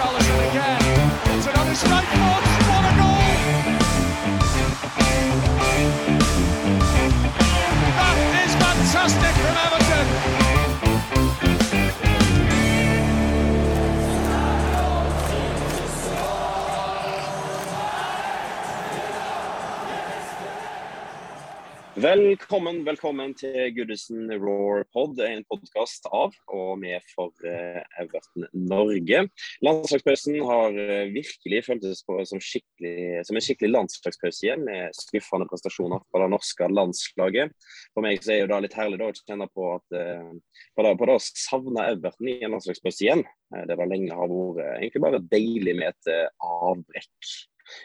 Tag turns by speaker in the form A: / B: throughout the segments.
A: Charlotte Velkommen, velkommen til Goodison Roar Pod, en podkast av og med for uh, Everton Norge. Landslagspausen har uh, virkelig føltes på som, som en skikkelig landslagspause med skuffende prestasjoner fra det norske landslaget. For meg så er det litt herlig da, å kjenne på at uh, på det, på det å savne Everton i en landslagspause igjen. det var lenge har vært egentlig bare deilig med et avbrekk.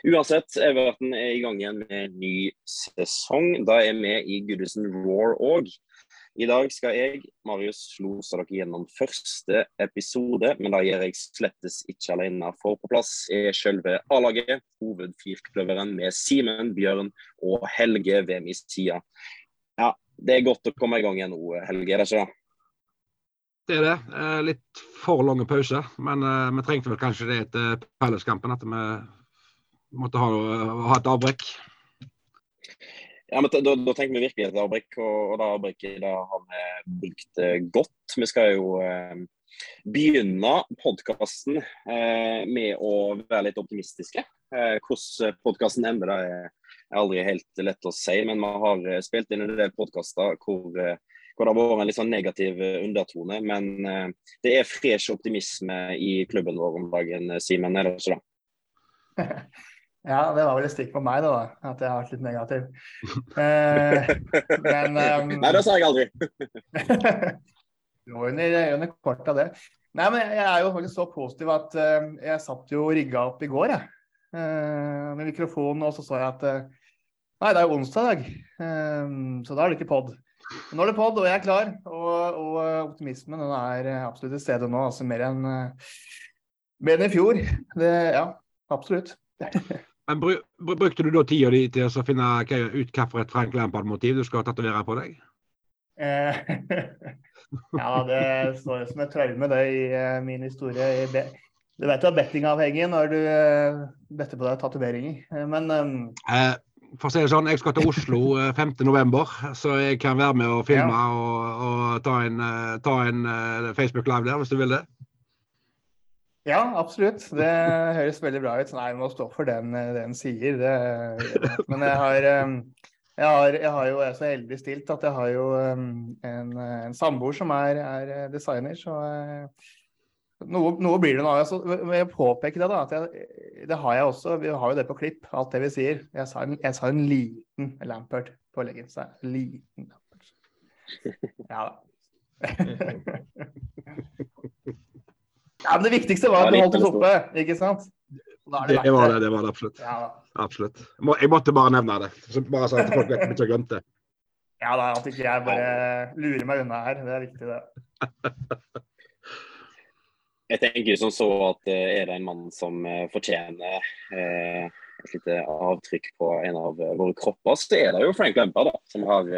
A: Uansett, Everton er i gang igjen med en ny sesong. Da er vi i Goodison Roar òg. I dag skal jeg, Marius, lose dere gjennom første episode, men da gjør jeg slettes ikke alene. For på plass er selve A-laget, hovedfirkløveren med Simen, Bjørn og Helge ved min side. Ja, det er godt å komme i gang igjen nå, Helge, er det ikke det?
B: Det er det. Eh, litt for lange pauser, men eh, vi trengte vel kanskje det etter Pelleskampen. At vi måtte ha, ha et avbrekk?
A: Ja, men Da, da tenker vi virkelig et avbrekk, og, og det avbrekket har vi brukt eh, godt. Vi skal jo eh, begynne podkasten eh, med å være litt optimistiske. Eh, hvordan podkasten ender, det er aldri helt lett å si. Men vi har eh, spilt inn en del podkaster hvor, eh, hvor, det har vært en litt sånn negativ undertone. Men det er fresh optimisme i klubben vår om dagen, Simen. Er det ikke det?
C: Ja, det var vel et stikk på meg, da. At jeg har vært litt negativ. Eh,
A: men um, Nei, det sa jeg aldri.
C: Lå under, under kort av det. Nei, men jeg, er jo faktisk så positiv at uh, jeg satt jo rigga opp i går, jeg. Uh, med mikrofonen, og så så jeg at uh, Nei, det er jo onsdag i dag, så da er det ikke pod. Nå er det pod, og jeg er klar. Og, og optimismen den er absolutt til stede nå, altså mer enn mer enn i fjor. Det, ja, absolutt.
B: Men Brukte du da tida di til å finne ut hvilket Frank Lampard-motiv du skal tatovere på deg?
C: Eh, ja, det står som et traume, det, i uh, min historie. Du vet du er bettingavhengig når du uh, better på deg tatoveringer, men um...
B: eh, For å si det sånn, jeg skal til Oslo 5.11, så jeg kan være med og filme ja. og, og, ta en, ta en Facebook Live der, hvis du vil det.
C: Ja, absolutt. Det høres veldig bra ut. Nei, vi må stå for den, den sier. Det, men jeg har, jeg har, jeg har jo jeg er så heldig stilt at jeg har jo en, en samboer som er, er, designer, så eh, noe, noe, blir det nå. Jeg vil påpeke det, da. at jeg, Det har jeg også. Vi har jo det på klipp, alt det vi sier. Jeg sa en, jeg sa en liten Lampert på leggen. Så liten Lampert. Ja da. Ja, men Det viktigste var at du holdt oss oppe, ikke sant?
B: Det, det, var det, det var det absolutt. Ja. absolutt. Jeg måtte bare nevne det. Bare så at folk vet ikke glemte det.
C: Ja da, at ikke jeg bare lurer meg unna her. Det er viktig, det.
A: Jeg tenker som så at eh, er det en mann som eh, fortjener eh, et lite avtrykk på en av våre kropper, så er det jo Frank Lampard, da, som har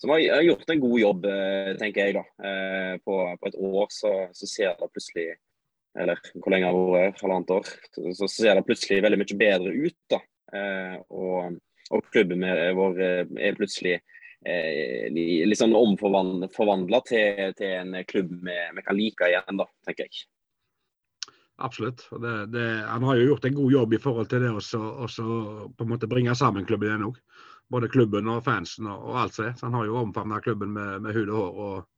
A: som har gjort en god jobb, eh, tenker jeg. da. Eh, på, på et år så, så, ser det plutselig Eller hvor lenge det vært? Halvannet år. Så, ser det plutselig veldig mye bedre ut. da. Eh, og, og klubben vår er plutselig eh, litt sånn omforvandla til, til, en klubb vi kan like igjen, da, tenker jeg.
B: Absolutt. Det, det, han har jo gjort en god jobb i forhold til det å bringe sammen klubben igjen òg både klubben og fansen og, alt det. Så han har jo omfavna klubben med, med hud og hår. og,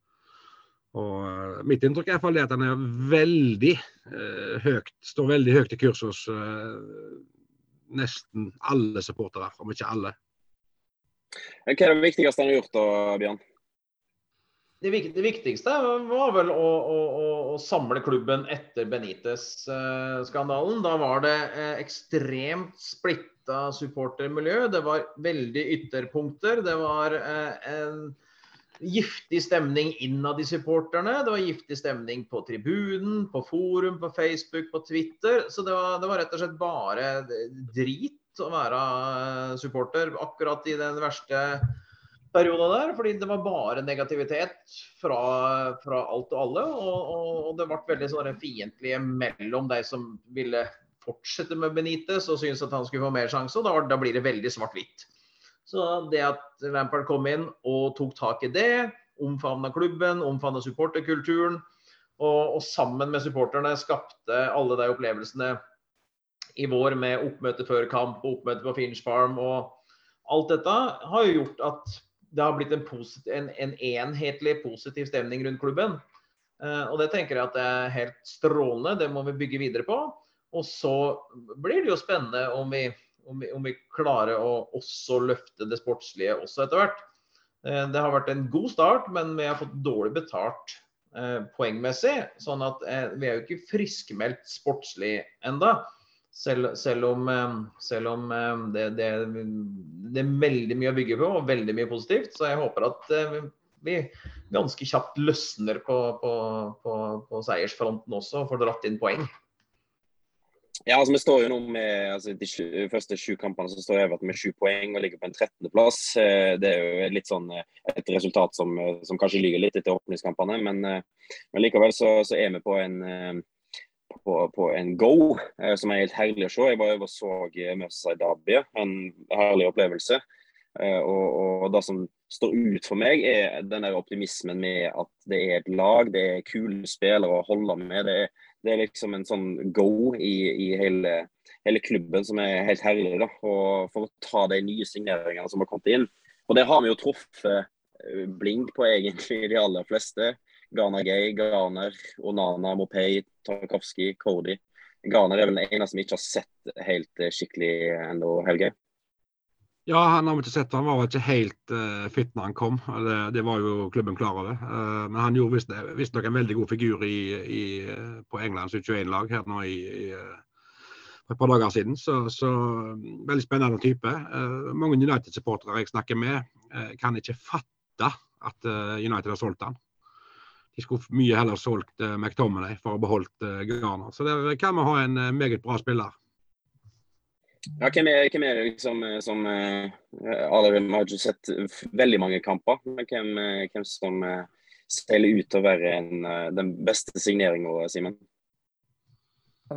B: og uh, Mitt inntrykk er at han er veldig eh, høyt, står veldig høyt i kurs hos eh, nesten alle supportere, om ikke alle.
A: Hva er det viktigste han har gjort da, Bjørn?
D: Det, viktigste var vel å, å, å samle klubben etter Benitez-skandalen. Da var det ekstremt splitt splitta supportermiljø. Det var veldig ytterpunkter. Det var eh, en giftig stemning innad i supporterne. Det var giftig stemning på tribunen, på forum, på Facebook, på Twitter. Så det var, det var rett og slett bare drit å være eh, supporter akkurat i den verste perioden der. Fordi det var bare negativitet fra, fra alt og alle. Og, og, og det ble veldig sånn fiendtlige mellom de som ville fortsette med Benitez og syntes at han skulle få mer sjanse, og da, da blir det veldig svart-hvitt. Så det at Lampard kom inn og tok tak i det, omfavna klubben, omfavna supporterkulturen, og, og, sammen med supporterne skapte alle de opplevelsene i vår med oppmøte før kamp og oppmøte på Finch Farm. og alt dette har jo gjort at det har blitt en, posit, en, en enhetlig positiv stemning rundt klubben. Uh, og det tenker jeg at det er helt strålende. Det må vi bygge videre på. Og så blir det jo spennende om vi, om vi, om vi klarer å også løfte det sportslige også etter hvert. Uh, det har vært en god start, men vi har fått dårlig betalt uh, poengmessig. Sånn at vi er jo ikke friskmeldt sportslig enda. Selv, selv, om, selv om det, det, det, er veldig mye å bygge på og veldig mye positivt. Så jeg håper at vi ganske kjapt løsner på, på, på, på seiersfronten også og får dratt inn poeng.
A: Ja, altså Vi står jo nå med altså, de første sju kampene så står Everton med sju poeng og ligger på en 13.-plass. Eh, det er jo litt sånn eh, et resultat som, som kanskje ligger litt etter åpningskampene, men, eh, men likevel så, så, er vi på en på, på, en go, eh, som er helt herlig å se. Jeg var over og så Mercy Derby, en herlig opplevelse. Eh, og, og, Det som står ut for meg, er den der optimismen med at det er et lag, det er kule spillere å holde med. Det er, det er liksom en sånn go i, i hele, hele, klubben som er helt herlig. da, og For å ta de nye signeringene som har kommet inn. Og Det har vi jo truffet eh, blink på egentlig de aller fleste. Ghana Gay, Garner, Onana, Mopay, Tarkovskij, Kordi. Garner er vel den eneste vi ikke har sett helt eh, skikkelig ennå, Helge?
B: Ja, han har vi ikke sett. Han var vel ikke helt uh, fit når han kom. Det, det, var jo klubben klar over. Uh, men han gjorde visstnok en veldig god figur i, i, på Englands U21-lag her nå i, i for et par dager siden. Så, så veldig spennende type. Uh, mange United-supportere jeg snakker med, kan ikke fatte at United har solgt han de skulle mye heller solgt uh, McTominay for å beholdt uh, Ghana. Så der kan vi ha en uh, meget bra spiller.
A: Ja, hvem er, hvem er det liksom, som Alle vi har ikke sett veldig mange kamper, men hvem, hvem som steiler ut til å være en, den beste signeringa, Simen?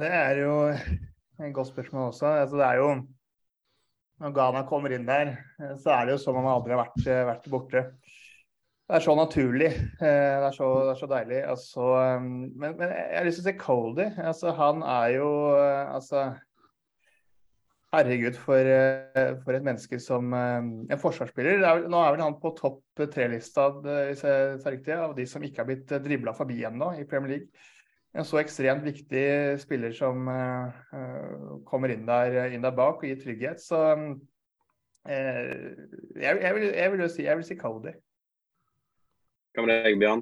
C: Det er jo et godt spørsmål også. Altså, det er jo Når Ghana kommer inn der, så er det jo som om han aldri har vært, vært borte. Det er så naturlig. Eh, det er så, det er så deilig. Altså, um, men, men, jeg har lyst til å se Cody. Altså, han er jo eh, altså, Herregud, for, eh, for, et menneske som en forsvarsspiller. Er, nå er vel han på topp tre-lista av de som ikke har blitt dribla forbi ennå i Premier League. En så ekstremt viktig spiller som uh, kommer inn der, inn der, bak og gir trygghet. Så uh, jeg, jeg, vil, jeg, vil, si, jeg vil si Cody.
A: Hva med deg, Bjørn?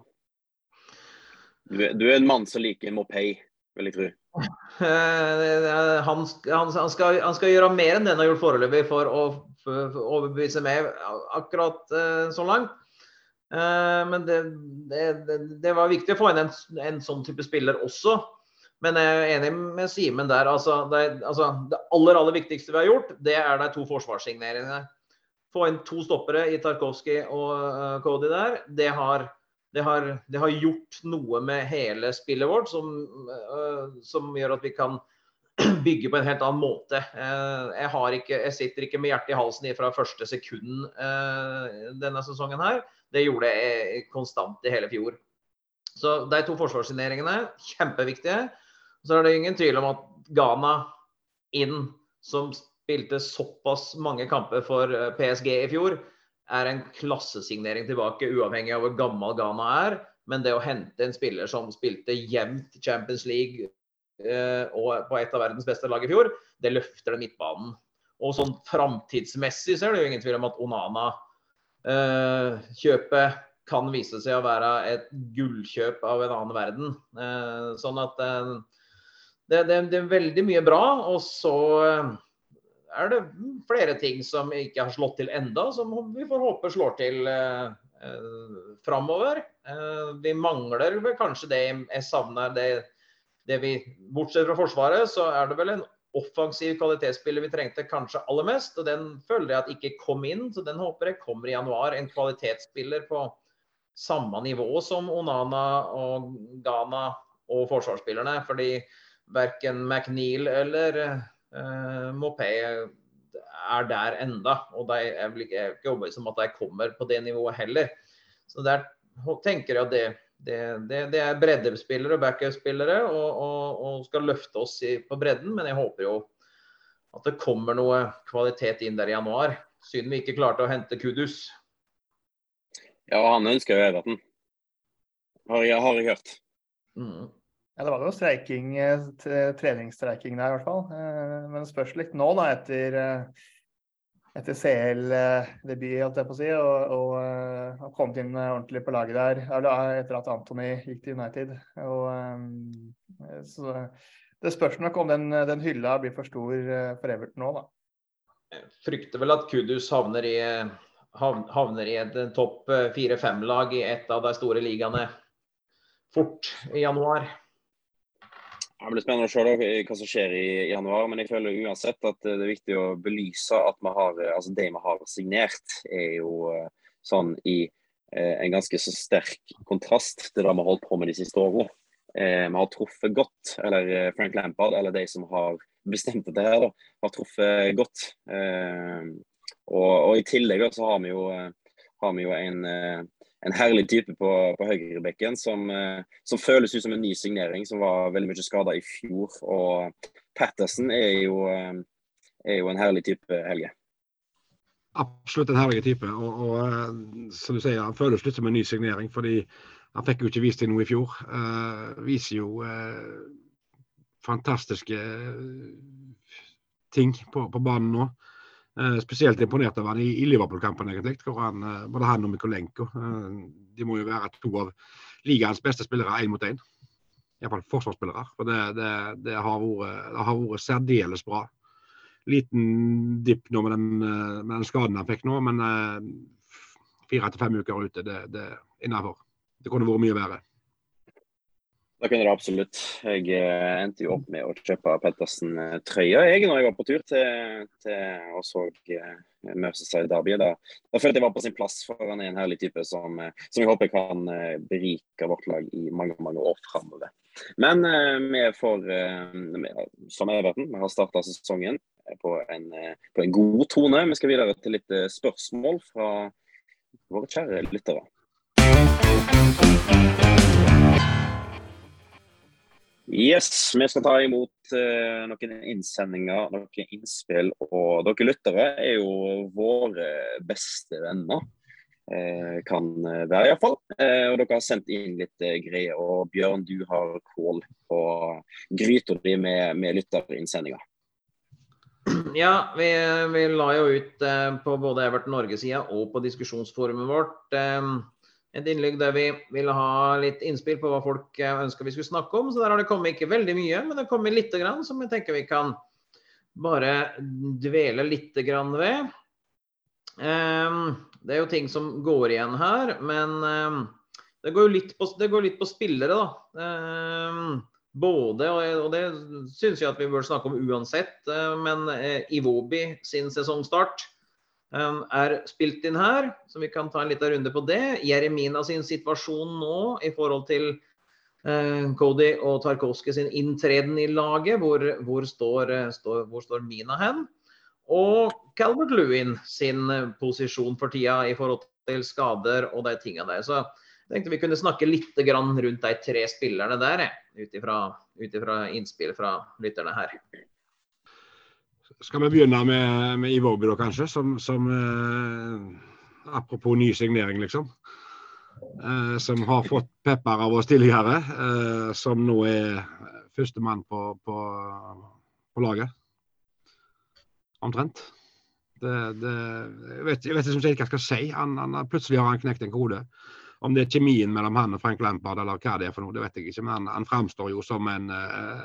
A: Du, du, er en mann som liker Mopay, vil jeg tro.
D: Eh, han, han, han, skal, han, skal, gjøre mer enn det han har gjort foreløpig for å overbevise meg akkurat uh, så langt. Uh, men det, det, det, var viktig å få inn en, en, sånn type spiller også. Men jeg er enig med Simen der. Altså altså det, aller aller viktigste vi har gjort, det er de to forsvarssigneringene få inn to stoppere i Tarkovskij og uh, Cody der, det har, det, har, det har, gjort noe med hele spillet vårt som, uh, som, gjør at vi kan bygge på en helt annen måte. Uh, jeg, ikke, jeg, sitter ikke med hjertet i halsen fra første sekund denne sesongen her. Det gjorde jeg konstant i hele fjor. Så de to forsvarssigneringene, kjempeviktige. Så er det ingen tvil om at Ghana inn som spilte såpass mange kamper for eh, PSG i fjor, er en klassesignering tilbake, uavhengig av hvor gammel Ghana er. Men det å hente en spiller som spilte jevnt Champions League eh, og på et av verdens beste lag i fjor, det løfter den midtbanen. Og sånn framtidsmessig så er det jo ingen tvil om at Onana-kjøpet eh, kan vise seg å være et gullkjøp av en annen verden. Eh, sånn at eh, det, det, det, er veldig mye bra. Og så eh, er det flere ting som ikke har slått til enda, som vi får håpe slår til eh, eh, framover. Eh, vi mangler vel kanskje det jeg savner det, det, vi Bortsett fra Forsvaret, så er det vel en offensiv kvalitetsspiller vi trengte kanskje aller mest. Og den føler jeg at ikke kom inn, så den håper jeg kommer i januar. En kvalitetsspiller på samme nivå som Onana og Ghana og forsvarsspillerne. Fordi verken McNeil eller uh, Mopé er der enda. Og de, jeg er ikke overbevist om at de kommer på det nivået heller. Så der tenker jeg at det, det, det, det er breddespillere og backup-spillere og, og, og, skal løfte oss i, på bredden. Men jeg håper jo at det kommer noe kvalitet inn der i januar. Synd vi ikke klarte å hente Kudus.
A: Ja, han ønsker jo Everton. Har jeg, har jeg hørt.
D: Mm.
C: Ja, det var jo streiking, eh, treningsstreiking der i hvert fall. Eh, men det spørs litt nå, da, etter, eh, etter CL-debut, holdt jeg på å si, og, og kommet inn ordentlig på laget der etter at Anthony gikk til United. Og, så det spørs nok om den, den hylla blir for stor for Everton nå, da.
D: Jeg frykter vel at Kudus havner i, havner i et topp fire-fem-lag i et av de store ligaene fort i januar.
A: Det blir spennende å se da, hva som skjer i januar. Men jeg føler uansett at det er viktig å belyse at vi har, altså det vi har signert, er jo eh, sånn i eh, en ganske så sterk kontrast til det vi har holdt på med de siste årene. Eh, vi har truffet godt, eller eh, Frank Lampard, eller de som har bestemt dette her, da, har truffet godt. Eh, og, og, i tillegg så har vi jo, har vi jo en en herlig type på, på høyrebekken som, eh, som, føles ut som en ny signering, som var veldig mye skada i fjor. Og Patterson er jo, eh, er jo en herlig type, Helge.
B: Absolutt en herlig type. Og, og, eh, som du sier, han føles litt som en ny signering. fordi han fikk jo ikke vist til noe i fjor. Uh, viser jo uh, fantastiske ting på, på banen nå. Eh, spesielt imponert av han i, i Liverpool-kampen, egentlig. hvor han, eh, Både han og Mikolenko eh, de må jo være to av ligaens beste spillere én mot én. Iallfall forsvarsspillere. For det, det, det, har vært, det, har vært, særdeles bra. Liten dipp nå med den, med den, skaden han fikk nå, men fire til fem uker ute, det, det innafor. Det kunne vært mye verre.
A: Det kunne det absolutt. Jeg eh, endte jo opp med å kjøpe Pettersen-trøya jeg når jeg var på tur til, til og så Merceside Merseyside Derby. Da, da følte jeg var på sin plass, for han er en herlig type som, eh, som jeg håper kan berike vårt lag i mange mange år framover. Men vi får, som Everton, vi har starta sesongen på en, på en, god tone. Vi skal videre til litt spørsmål fra våre kjære lyttere. Yes, vi skal ta imot uh, noen innsendinger, noen innspill. Og dere lyttere er jo våre beste venner. Eh, kan være, iallfall. Eh, og dere har sendt inn litt eh, greier. Og Bjørn, du har kål på gryta di med, med lytterinnsendinger.
D: Ja, vi, vi, la jo ut på både Everton Norge-sida og på diskusjonsforumet vårt et innlegg der vi ville ha litt innspill på hva folk ønska vi skulle snakke om. Så der har det kommet ikke veldig mye, men det har kommet lite grann som jeg tenker vi kan bare dvele litt grann ved. Um, det er jo ting som går igjen her, men um, det, går jo litt på, går litt på spillere, da. Um, både, og det syns jeg at vi bør snakke om uansett, uh, men uh, Iwobi sin sesongstart er spilt inn her, så vi kan ta en liten runde på det. Jeremina sin situasjon nå i forhold til uh, Cody og Tarkovskij sin inntreden i laget. Hvor, hvor, står, uh, står, hvor, står, Mina hen? Og Calvert Lewin sin uh, posisjon for tida i forhold til skader og de tingene der. Så jeg tenkte vi kunne snakke litt rundt de tre spillerne der, ut ifra innspill fra lytterne her.
B: Skal vi begynne med, med Iwobi, da, kanskje? Som, som eh, Apropos ny signering, liksom. Eh, som har fått pepper av oss tidligere. Eh, som nå er førstemann på, på, på laget. Omtrent. Det, det, jeg, vet, jeg vet ikke hva jeg skal si. Han, han, plutselig har han knekt en kode. Om det er kjemien mellom han og Frank Lampard eller hva det er for noe, det vet jeg ikke. Men han, han framstår jo som en eh,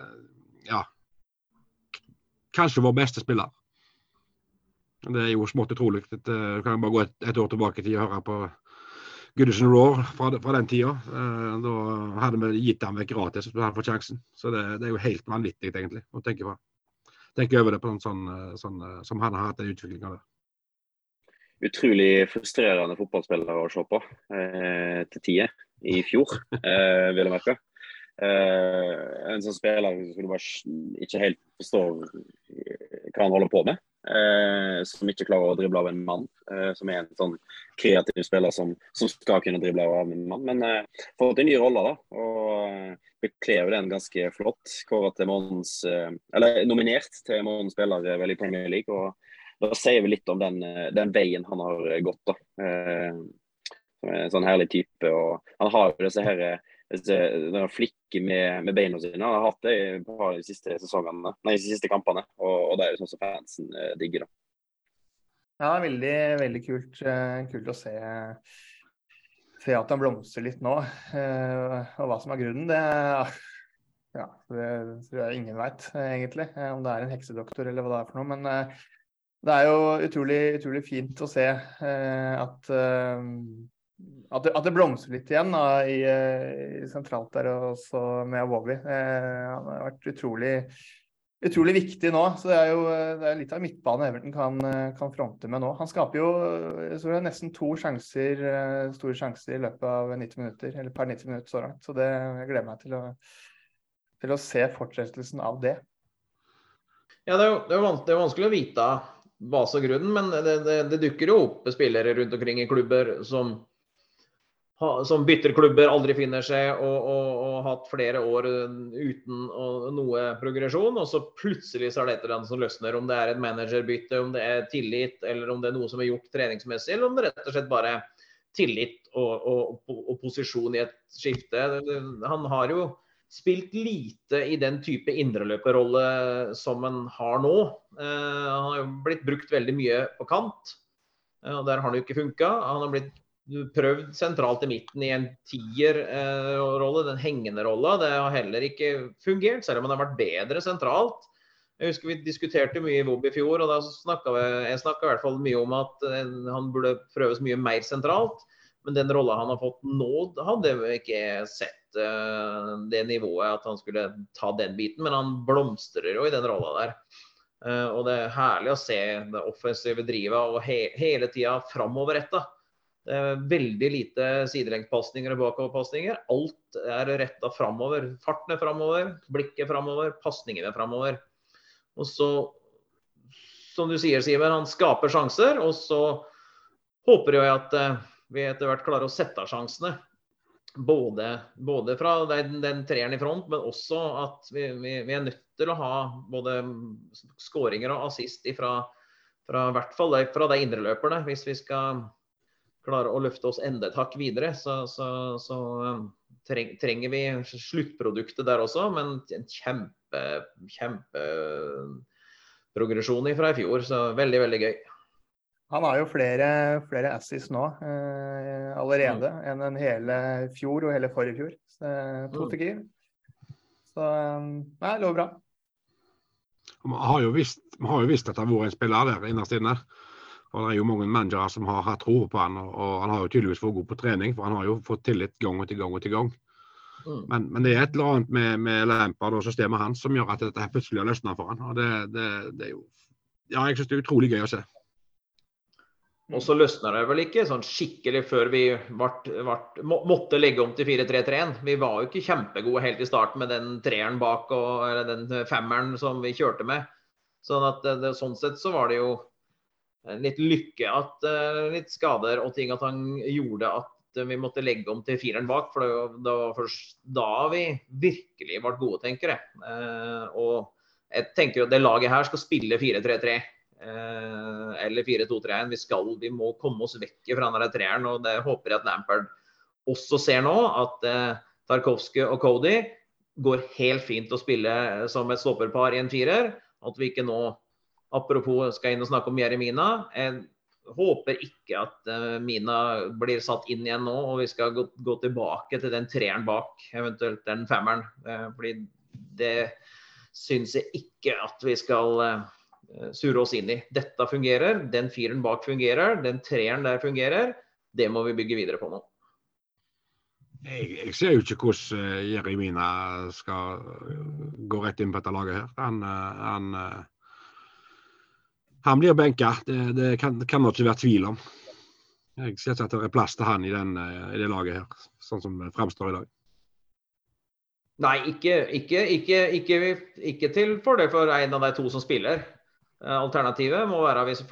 B: ja, kanskje vår beste spiller. Det er jo smått utrolig. Du kan bare gå et, et, år tilbake til å høre på Goodison Roar fra, fra den tida. Eh, da hadde vi gitt ham vekk gratis hvis han hadde sjansen. Så det, det, er jo helt vanvittig, egentlig, å tenke på. Tenke over det på en sånn, sånn, som han har hatt den utviklinga der.
A: Utrolig frustrerende fotballspillere å se på eh, til tider i fjor, eh, vil jeg merke. Uh, en sånn spiller som du bare ikke helt forstår hva han holder på med. Uh, som ikke klarer å drible av en mann. Uh, som er en sånn kreativ spiller som, som skal kunne drible av en mann. Men uh, fått en ny rolle, da. Og bekler den ganske flott. Kåret til månedens Eller nominert til månedens spiller vel i Premier League. Og da sier vi litt om den, den veien han har gått. da. Som en sånn herlig type. og Han har jo disse her, disse, flikker med, med, beina sine. Han har hatt det i de siste sesongene, nei, de siste kampene. Og, og det er jo sånn som fansen digger. da.
C: Ja, veldig, veldig kult, kult å se se at han blomstrer litt nå. Eh, og hva som er grunnen, det, ja, det tror jeg ingen veit, egentlig. Eh, om det er en heksedoktor eller hva det er for noe. Men eh, det er jo utrolig, utrolig fint å se at, at, det, at det blomstrer litt igjen da, i, i, sentralt der også med Awobi. Han har vært utrolig utrolig viktig nå. så Det er jo det er litt av midtbane Everton kan, kan, fronte med nå. Han skaper jo er nesten to sjanser, store sjanser i løpet av 90 minutter, eller per 90 minutter så langt. Så det, jeg gleder meg til å, til å se fortsettelsen av det.
D: Ja, det er jo det er vanskelig, det er vanskelig å vite base er grunnen, men det, det dukker jo opp spillere rundt omkring i klubber som som bytter klubber, aldri finner seg og, og hatt flere år uten noe progresjon. Og så plutselig så er det et eller annet som løsner. Om det er et managerbytte, om det er tillit, eller om det er noe som er gjort treningsmessig, eller om det rett og slett bare tillit og, og posisjon i et skifte. Han har jo spilt lite i den type indreløperrolle som han har nå. Eh, han har jo blitt brukt veldig mye på kant, og der har han jo ikke funka. Han har blitt prøvd sentralt i midten i en tierrolle, den hengende rolla. Det har heller ikke fungert, selv om han har vært bedre sentralt. Jeg husker Vi diskuterte mye i VOB i fjor, og da snakka jeg snakket i hvert fall mye om at eh, han burde prøves mye mer sentralt. Men den rolla han har fått nå, hadde jeg ikke sett uh, det nivået at han skulle ta den biten. Men han blomstrer jo i den rolla der. Uh, og det er herlig å se det offensive drivet og he hele tida framoverretta. Er veldig lite sidelengspasninger og bakoverpasninger. Alt er retta framover. Farten er framover, blikket framover, pasningene framover. Og så, som du sier, Simen, han skaper sjanser. Og så håper jeg at eh, vi etter hvert klarer å sette av sjansene. Både, både, fra den, den treeren i front, men også at vi, vi, vi, er nødt til å ha både skåringer og assist fra, i hvert fall fra de indreløperne, hvis vi skal klare å løfte oss enda et hakk videre, så, så, så um, treng, trenger vi sluttproduktet der også. Men en kjempe, kjempeprogresjon fra i fjor. Så veldig, veldig gøy.
C: Han har jo flere, flere assis nå eh, allerede mm. enn en hele fjor og hele forrige fjor. Så, to mm. stykker. Så nei, lover bra.
B: Vi har jo visst, har jo visst at det har vært en spiller der innerst inne. For Det er jo mange managere som har hatt tro på han, og, og han har jo tydeligvis vært god på trening. For han har jo fått tillit gang og til gang og til gang. Mm. Men, men, det er et eller annet med, med Lampard og systemet hans som gjør at dette plutselig har løsna for han. Og det, det, det, er jo Ja, jeg syns det er utrolig gøy å se.
D: Og så løsna det vel ikke sånn skikkelig før vi vart, vart, måtte legge om til 4-3-3-1. Vi var jo ikke kjempegode helt i starten med den treeren bak og eller den femmeren som vi kjørte med. Sånn at det, sånn sett så var det jo litt lykke at uh, litt skader og ting at han gjorde at vi måtte legge om til fireren bak. For det, det var først da vi virkelig ble gode, tenker jeg. Og jeg tenker at det laget her skal spille 4-3-3. Uh, eh, eller 4-2-3-1. Vi, skal, vi må komme oss vekk fra denne treeren. og Det håper jeg at Lampard også ser nå. At Tarkovskij og Cody går helt fint å spille som et stopperpar i en firer. At vi ikke nå Apropos skal jeg inn og snakke om Jeremina. Jeg håper ikke at uh, Mina blir satt inn igjen nå, og vi skal gå, gå tilbake til den treeren bak, eventuelt den femmeren. Uh, fordi det syns jeg ikke at vi skal sure surre oss inn i. Dette fungerer, den fireren bak fungerer, den treeren der fungerer. Det må vi bygge videre på nå.
B: Jeg, jeg ser jo ikke hvordan Jeremina skal gå rett inn på dette laget her. Han, han han blir benka, det, det kan, kan det ikke være tvil om. Jeg ser ikke at det er plass til han i, den, eh, i det laget her, sånn som det fremstår i dag.
D: Nei, ikke, ikke, ikke, ikke til fordel for en av de to som spiller. Eh, alternativet må være hvis,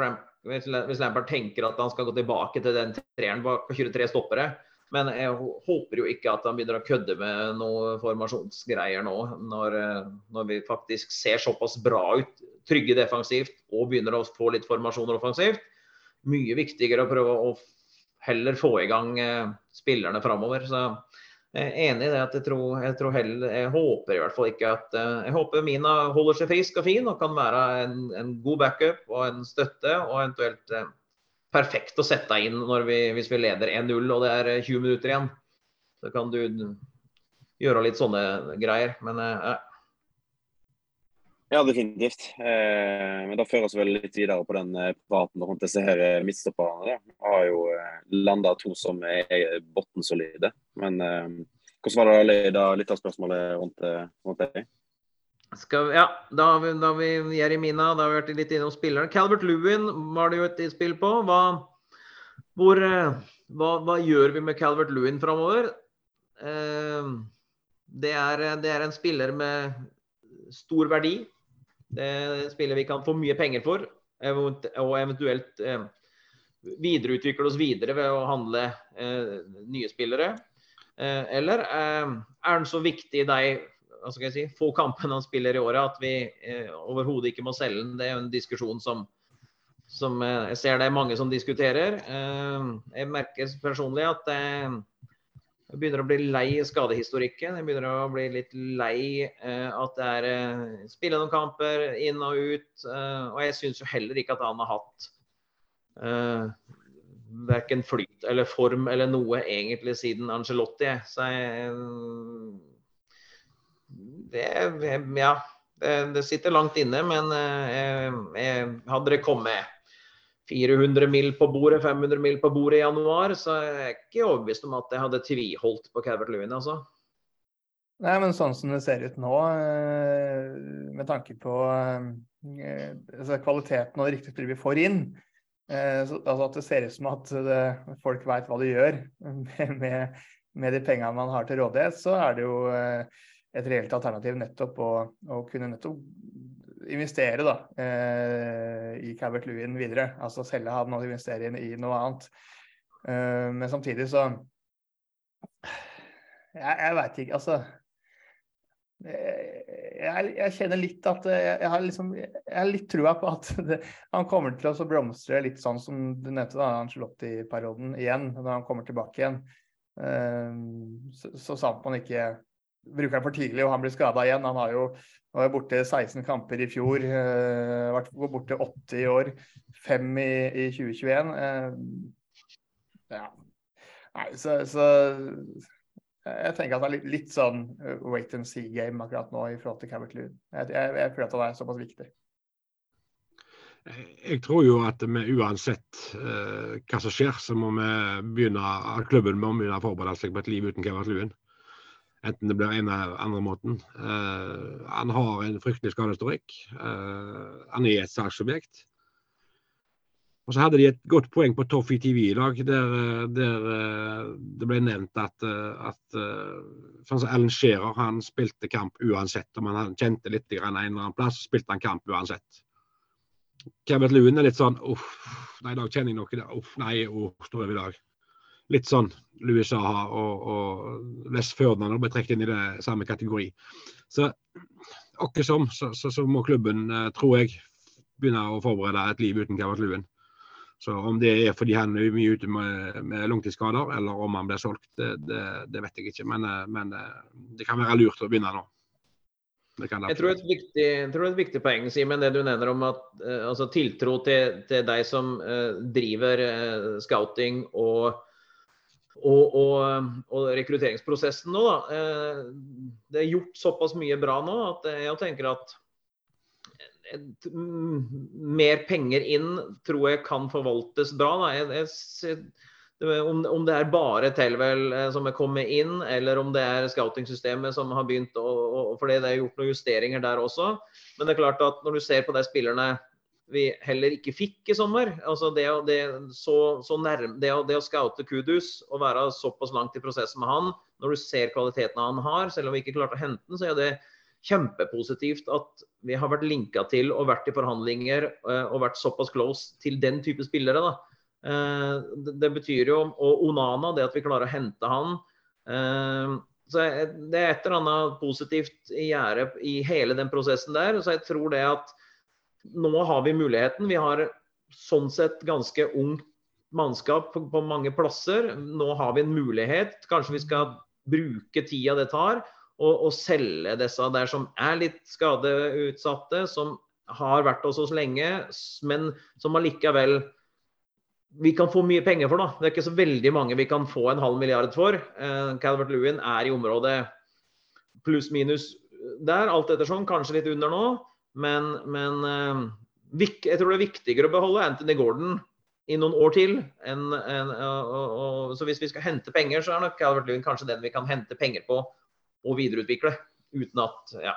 D: hvis Lampard tenker at han skal gå tilbake til den treeren bak 23 stoppere. Men jeg håper jo ikke at han begynner å kødde med noen formasjonsgreier nå, når, eh, når vi faktisk ser såpass bra ut trygge defensivt og begynner å få litt formasjoner offensivt. Mye viktigere å prøve å heller få i gang eh, spillerne framover. Så jeg er enig i det at jeg tror, jeg tror heller, jeg håper i hvert fall ikke at Jeg håper Mina holder seg frisk og fin og kan være en, en god backup og en støtte, og eventuelt perfekt å sette inn vi, hvis vi leder 1-0 og det er 20 minutter igjen. Så kan du gjøre litt sånne greier. Men ja.
A: ja, definitivt. Eh, men da fører vi vel litt videre på den eh, praten rundt disse her eh, midtstopperne. Vi har jo eh, landa to som er bunnsolide. Men eh, hvordan var det da litt av spørsmålet rundt, rundt det?
D: Skal, ja, da har vi, da vi Jeremina, da har vi vært litt innom spilleren. Calvert Lewin var det jo et spill på. Hva, hvor, hva, hva gjør vi med Calvert Lewin framover? Eh, det er, det er, en spiller med stor verdi. Det er en spiller vi kan få mye penger for, og eventuelt eh, videreutvikle oss videre ved å handle eh, nye spillere. Eh, eller eh, er han så viktig i de hva skal jeg si, få kampene han spiller i året at vi eh, overhodet ikke må selge den? Det er jo en diskusjon som, som eh, jeg ser det er mange som diskuterer. jeg merker personlig at jeg begynner å bli lei skadehistorikken. Jeg begynner å bli litt lei eh, at det er eh, spille noen kamper inn og ut. Eh, og jeg syns jo heller ikke at han har hatt eh, verken flyt eller form eller noe egentlig siden Angelotti. Så jeg det, Ja. Det, sitter langt inne, men eh, jeg, hadde det kommet 400 mil på bordet, 500 mil på bordet i januar, så jeg er ikke overbevist om at jeg hadde tviholdt på Calvert Lewin, altså.
C: Nei, men sånn som det ser ut nå, eh, med tanke på eh, altså kvaliteten og riktig riktige vi får inn, eh, så, altså at det ser ut som at det, folk veit hva de gjør med, med de pengene man har til rådighet, så er det jo et reelt alternativ nettopp å, å kunne nettopp investere da, eh, i Cabert Lewin videre. Altså selge han og investere i, i noe annet. Eh, men samtidig så Jeg, jeg veit ikke, altså jeg, jeg, kjenner litt at jeg, jeg, har liksom, jeg har litt trua på at det, han kommer til å blomstre litt sånn som du nevnte, da, Angelotti-perioden igjen, når han kommer tilbake igjen. Uh, så, så sant man ikke bruker han for tidlig og han blir skada igjen. Han har jo var borte 16 kamper i fjor, uh, vært borte 80 i år, 5 i, i 2021. Uh, eh, ja. Nei, så, så, jeg tenker at det er litt, litt sånn eh, wait and see-game akkurat nå i forhold til Cavert Loon. Jeg, jeg, jeg føler at han er såpass viktig.
B: Jeg tror jo at vi uansett uh, hva som skjer, så må vi begynne, klubben må begynne å forberede seg på et liv uten Kevin Luen. Enten det blir en eller andre måten. Uh, han har en fryktelig skadehistorikk. Uh, han er et salgsobjekt. Og så hadde de et godt poeng på Toffee TV i dag, der, der uh, det ble nevnt at, at sånn som Alan Shearer han spilte kamp uansett. Om han kjente litt en eller annen plass, spilte han kamp uansett. Kevin Lewin er litt sånn uff, nei, i dag kjenner jeg noe. Uff, nei, uff, står over i dag litt sånn Louis og, og West Ferdinand ble trukket inn i det samme kategori. Så akkurat som, så, så, så, må klubben, eh, tror jeg, begynne å forberede et liv uten Kevin Luen. Så Om det er fordi han er mye ute med, med langtidsskader, eller om han blir solgt, det, det, det vet jeg ikke. Men, eh, men, eh, det kan være lurt å begynne nå.
D: Jeg tror et viktig, tror et viktig poeng Simen, det du nevner om at altså tiltro til, til deg som uh, driver uh, scouting og og, og, og, rekrutteringsprosessen nå, da. Eh, det er gjort såpass mye bra nå at jeg tenker at mer penger inn tror jeg kan forvaltes bra. Jeg, jeg, om, om, det er bare Telvel eh, som er kommet inn, eller om det er scouting-systemet som har begynt å, For det er gjort noen justeringer der også. Men det er klart at når du ser på de spillerne vi heller ikke fikk i sommer. Altså det, det, så, så nærme, det, det å scoute Kudus og være såpass langt i prosessen med han, når du ser kvaliteten han har, selv om vi ikke klarte å hente den, så er det kjempepositivt at vi har vært linka til og vært i forhandlinger uh, og vært såpass close til den type spillere. da. Uh, det, betyr jo, Og Onana, det at vi klarer å hente han. Uh, så Det er et eller annet positivt i gjerdet i hele den prosessen der. Så jeg tror det at nå har vi muligheten. Vi har sånn sett ganske ungt mannskap på, på mange plasser. Nå har vi en mulighet. Kanskje vi skal bruke tida det tar, og, og selge disse der som er litt skadeutsatte, som har vært hos oss lenge, men som allikevel vi kan få mye penger for. da. Det er ikke så veldig mange vi kan få en halv milliard for. Eh, Calvert Lewin er i området pluss-minus der, alt etter sånn, Kanskje litt under nå. Men, men eh, jeg tror det er viktigere å beholde Anthony Gordon i noen år til. En, en, og, og, så hvis vi skal hente penger, så er nok Calvert Lewin kanskje den vi kan hente penger på og videreutvikle. Uten at ja.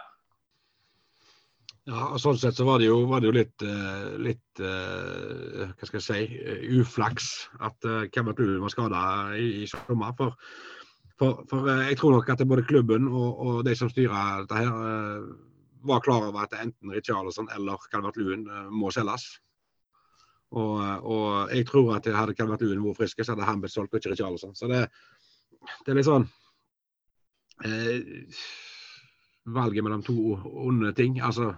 B: Ja, og Sånn sett så var det jo, var det jo litt, uh, litt uh, hva skal jeg si, uflaks at Calvert Lewin var skada i, i, sommer. For, for, for jeg tror nok at både klubben og, og de som styrer dette her, var klar over at enten Richarlison eller Calvert Luen må selges. Og, og, jeg tror at hadde Calvert Luen vært frisk, så hadde han blitt solgt, og ikke Richarlison. Så det, det er litt sånn eh, Valget mellom to onde ting. altså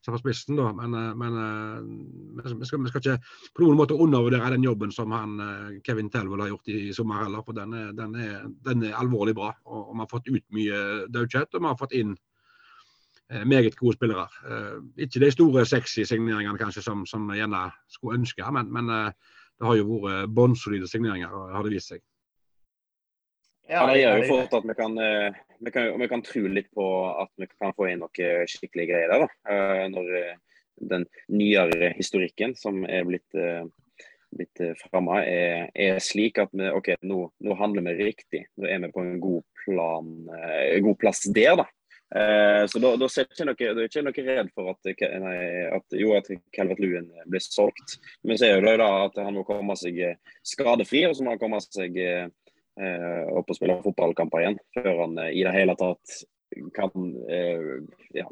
B: som har spissen, da. Men, men, men eh, vi, skal, vi, skal, ikke på noen måte undervurdere den jobben som han, eh, Kevin Telvold har gjort i, i sommer heller. For den er, den, er, den er, alvorlig bra. Og, og Vi har fått ut mye daukjøtt, og vi har fått inn meget gode spillere. Uh, ikke de store sexy signeringene kanskje som, som jeg gjerne skulle ønske, men, men uh, det har jo vært bunnsolide signeringer, har det vist seg.
A: Ja, Det gjør jo fort at vi kan, vi, kan, vi kan, tro litt på at vi kan få inn noe skikkelig greier der. da, Når den nyere historikken som er blitt, blitt framme, er, er, slik at vi, ok, nå, nå, handler vi riktig. Nå er vi på en god, plan, god plass der. da. Eh, så da, da er ikke noe, er ikke noe redd for at, nei, at, jo, at Calvert Lewin blir solgt. Men så er jo det da at han må komme seg eh, skadefri, og så må han komme seg eh, opp og spille fotballkamper igjen. Før han eh, i det hele tatt kan eh, ja,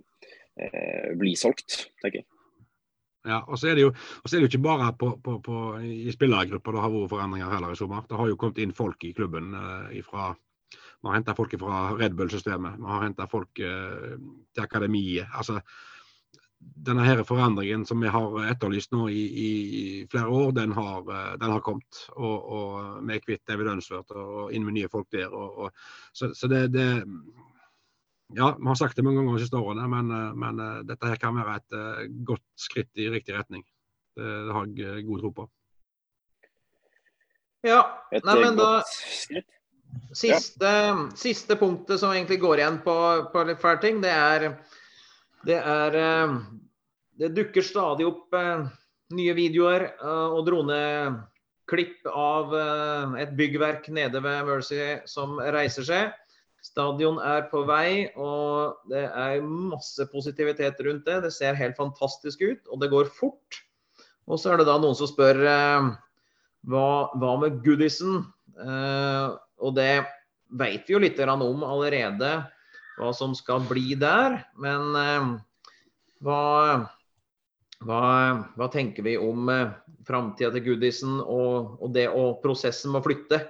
A: eh, bli solgt, tenker jeg.
B: Ja, og så er det jo, er det jo ikke bare på, på, på, i spillergrupper det har vært forandringer heller i sommer. Det har jo kommet inn folk i klubben eh, fra vi har henta folk fra Red Bull-systemet. Vi har henta folk eh, til akademiet. Altså, denne her forandringen som vi har etterlyst nå i, i flere år, den har, eh, den har kommet. Og, og vi er kvitt evidensført og inn med nye folk der. Og, og, så, så det, det, Ja, vi har sagt det mange ganger de siste årene, men, eh, men, eh, dette her kan være et godt skritt i riktig retning. Det, det har jeg god tro på.
D: Ja, et Nei, men da skritt. Siste, siste, punktet som egentlig går igjen på, på litt fæle ting, det er, det er eh, Det dukker stadig opp eh, nye videoer eh, og droneklipp av et byggverk nede ved Mercy som reiser seg. Stadion er på vei, og det er masse positivitet rundt det. Det ser helt fantastisk ut, og det går fort. Og så er det da noen som spør hva, hva med goodisen? Og det vet vi jo litt om allerede, hva som skal bli der. Men eh, hva, hva, hva, tenker vi om eh, framtida til Goodison og, og, det og prosessen med å flytte?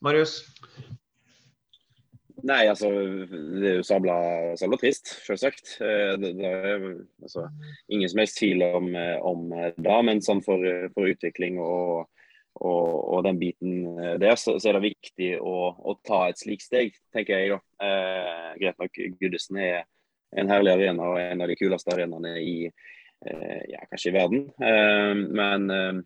D: Marius?
A: Nei, altså det er jo sabla, sabla trist, selvsagt. Eh, det, det, er altså, ingen som helst tvil om, eh, om det. Men sånn for, for utvikling og og, og, den biten eh, der, så, så er det viktig å, å, ta et slikt steg, tenker jeg. da. Eh, greit nok, Gudesen er en herlig arena og en av de kuleste arenaene i eh, ja, kanskje i verden. Eh, men, eh,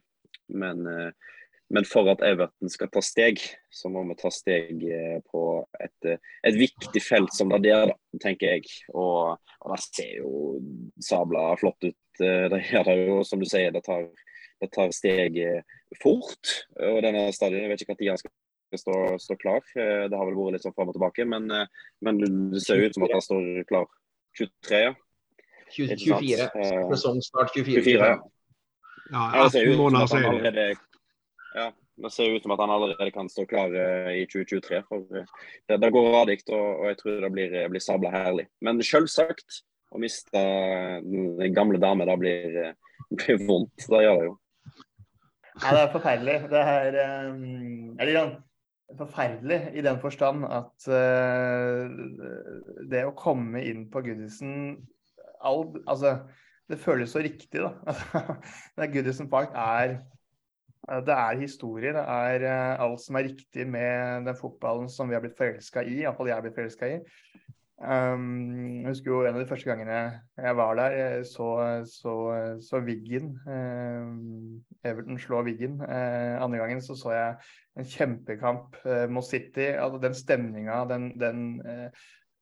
A: men, eh, men, for at Everton skal ta steg, så må vi ta steg på et, et, viktig felt som det der, tenker jeg. Og, og det ser jo sabla flott ut. Det gjør det jo, som du sier, det tar det tar steget fort. og denne stadion, Jeg vet ikke når han skal stå, stå, klar. Eh, det har vel vært litt sånn fram og tilbake, men, eh, men det ser ut som at han står klar 23, ja.
D: 24. Sånn Sesongstart 24.
A: 24 ja. Ja, det ser ut som at han allerede ja, det ser ut som at han allerede kan stå klar i 2023. for Det, det går radig, og, og, jeg tror det blir, blir sabla herlig. Men selvsagt, å miste den gamle dame da blir, blir vondt. Det gjør det jo.
C: Ja, det er forferdelig. Det er um, eller, forferdelig i den forstand at uh, det å komme inn på Goodison Altså, det føles så riktig, da. Goodison Park er det er historie. Det er alt som er riktig med den fotballen som vi har blitt forelska i. Iallfall jeg har blitt forelska i. Um, jeg husker jo en av de første gangene jeg var der, jeg så, så, så Wiggen. Uh, Everton slå Wiggen. Uh, andre gangen så så jeg en kjempekamp uh, mot City. Altså den stemninga, den, den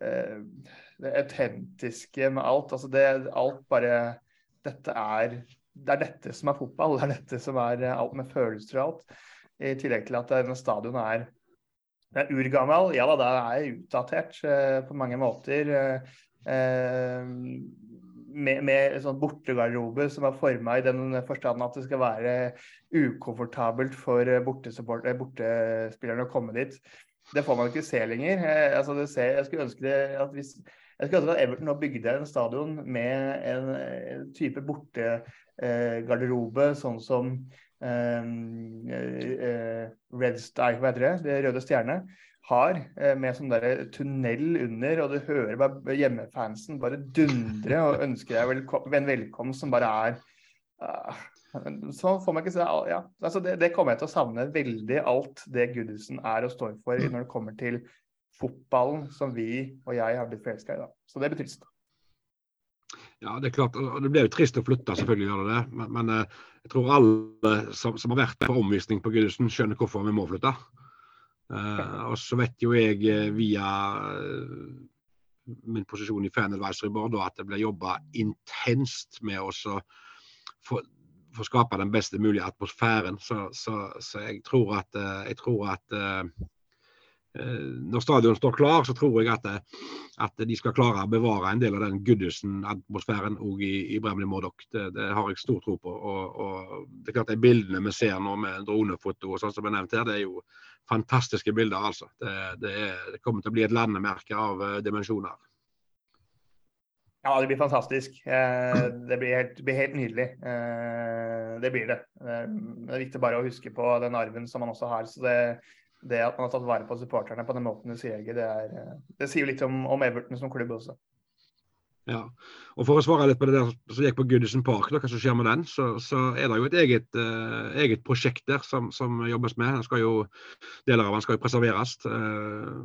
C: det autentiske med alt. Altså det alt bare Dette er Det er dette som er fotball. Det er dette som er alt med følelser og alt. I tillegg til at denne stadion er det er urgammel. Ja da, det er utdatert eh, på mange måter. Eh, eh med, med sånn bortegarderobe som er forma i den forstand at det skal være ukomfortabelt for bortespillerne å komme dit. Det får man ikke se lenger. Altså ser, jeg skulle ønske at hvis jeg skulle ønske at Everton nå bygde en stadion med en, type bortegarderobe, sånn som Red Star, hva heter det, det Røde Stjerne, har, eh, med sånn der tunnel under, og du hører bare hjemmefansen bare dundre og ønsker deg velkom en velkomst som bare er uh, Så får man ikke se ja, altså det, det, kommer jeg til å savne veldig, alt det Goodison er og står for når det kommer til fotballen som vi og jeg har blitt forelska i. da. Så det betyr trist.
B: Ja, det er klart. Det blir jo trist å flytte, selvfølgelig gjør det det. Men, men eh, jeg tror alle som, som, har vært på omvisning på Gudesen, skjønner hvorfor vi må flytte. Uh, og så vet jo jeg eh, via min posisjon i Fan Advisory Board at det blir jobba intenst med å få, skape den beste mulige atmosfæren. Så, så, så jeg tror at, jeg tror at Eh, når stadion står klar, så tror jeg at, eh, at, de skal klare å bevare en del av den Goodison-atmosfæren òg i, i Bremli Mordok. Det, det, har jeg stor tro på. Og, og, det er klart De bildene vi ser nå med dronefoto og sånn som er nevnt her, det er jo fantastiske bilder. altså. Det, det, er, det kommer til å bli et landemerke av uh, dimensjoner.
C: Ja, det blir fantastisk. Det blir helt, blir helt nydelig. Det blir det. Det er viktig bare å huske på den arven som man også har. så det det at man har tatt vare på supporterne på den måten du sier, det, er, eh, det sier jo litt om, om, Everton som klubb også.
B: Ja, og For å svare litt på det der som gikk på Goodison Park, da, hva som skjer med den, så, så er det jo et eget, uh, eget prosjekt der som, som, jobbes med. Den skal jo, deler av den skal jo preserveres. Uh,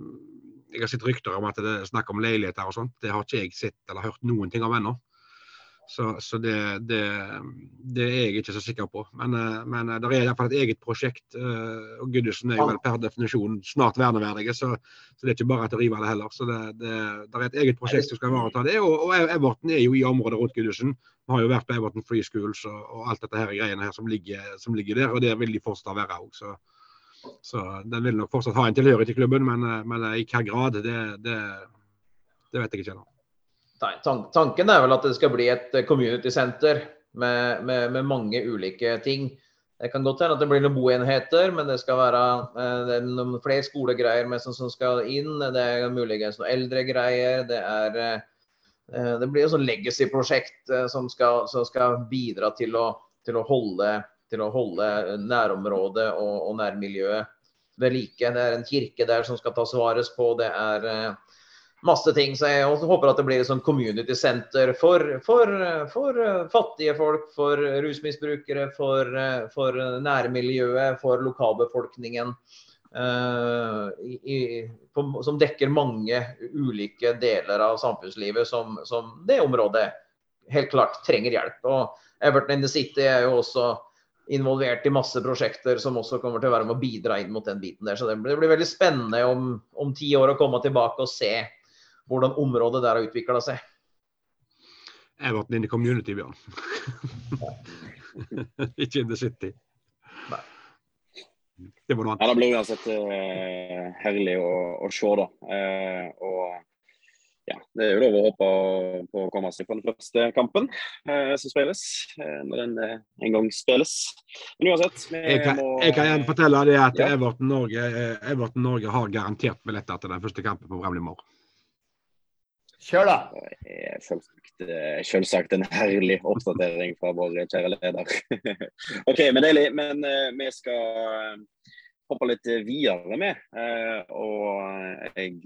B: jeg har sett rykter om at det er snakk om leiligheter og sånt. Det har ikke jeg sett eller hørt noen ting om ennå. Så, så det, det, det, er jeg ikke så sikker på. Men, eh, men eh, det er iallfall et eget prosjekt. Eh, og Goodison er jo vel per definisjon snart verneverdige, så, så, det er ikke bare til å rive det heller. Så det, er et eget prosjekt som skal ivareta det. Og, og, Everton er jo i området rundt Goodison. Vi har jo vært på Everton Free Schools og, og alt dette her greiene her som ligger, som ligger der, og det vil de fortsatt være òg. Så, så, den vil nok fortsatt ha en tilhørighet til klubben, men, men i hvilken grad, det, det, det vet jeg ikke ennå.
D: Tanken er vel at det skal bli et eh, community center med, med, med mange ulike ting. Det kan godt hende at det blir noen boenheter, men det skal være eh, det noen flere skolegreier med som, som, skal inn. Det er muligens noen eldre greier. Det, eh, det blir et legacy-prosjekt som, som, skal bidra til å, til å, holde, til å holde, nærområdet og, og nærmiljøet ved like. Det er en kirke der som skal tas vares på. Det er masse ting. Så jeg håper at det blir et sånn community center for, for, for eh, fattige folk, for rusmisbrukere, for, eh, for nærmiljøet, for lokalbefolkningen. Uh, i, på, som dekker mange ulike deler av samfunnslivet som, som, det området helt klart trenger hjelp. Og Everton in the City er jo også involvert i masse prosjekter som også kommer til å være med å bidra inn mot den biten der. Så det blir, det blir veldig spennende om, om ti år å komme tilbake og se hvordan området der har utvikla seg.
B: Jeg ble inne i community, Bjørn. Ikke in the city. Nei.
A: Det må noe annet. Ja, det blir uansett uh, herlig å, å, se, da. Uh, og ja, det er jo lov å håpe på å komme seg på den første kampen uh, som spilles. når den en gang spilles. Men uansett
B: jeg kan, må, jeg kan igjen fortelle det at ja. Everton, Norge, Everton Norge har garantert billetter til den første kampen på Bramley
C: Kjør, da.
A: Selvsagt, eh, selvsagt, en herlig oppdatering fra vår kjære leder. OK, men deilig. Men uh, vi skal uh, hoppe litt videre med. Uh, og jeg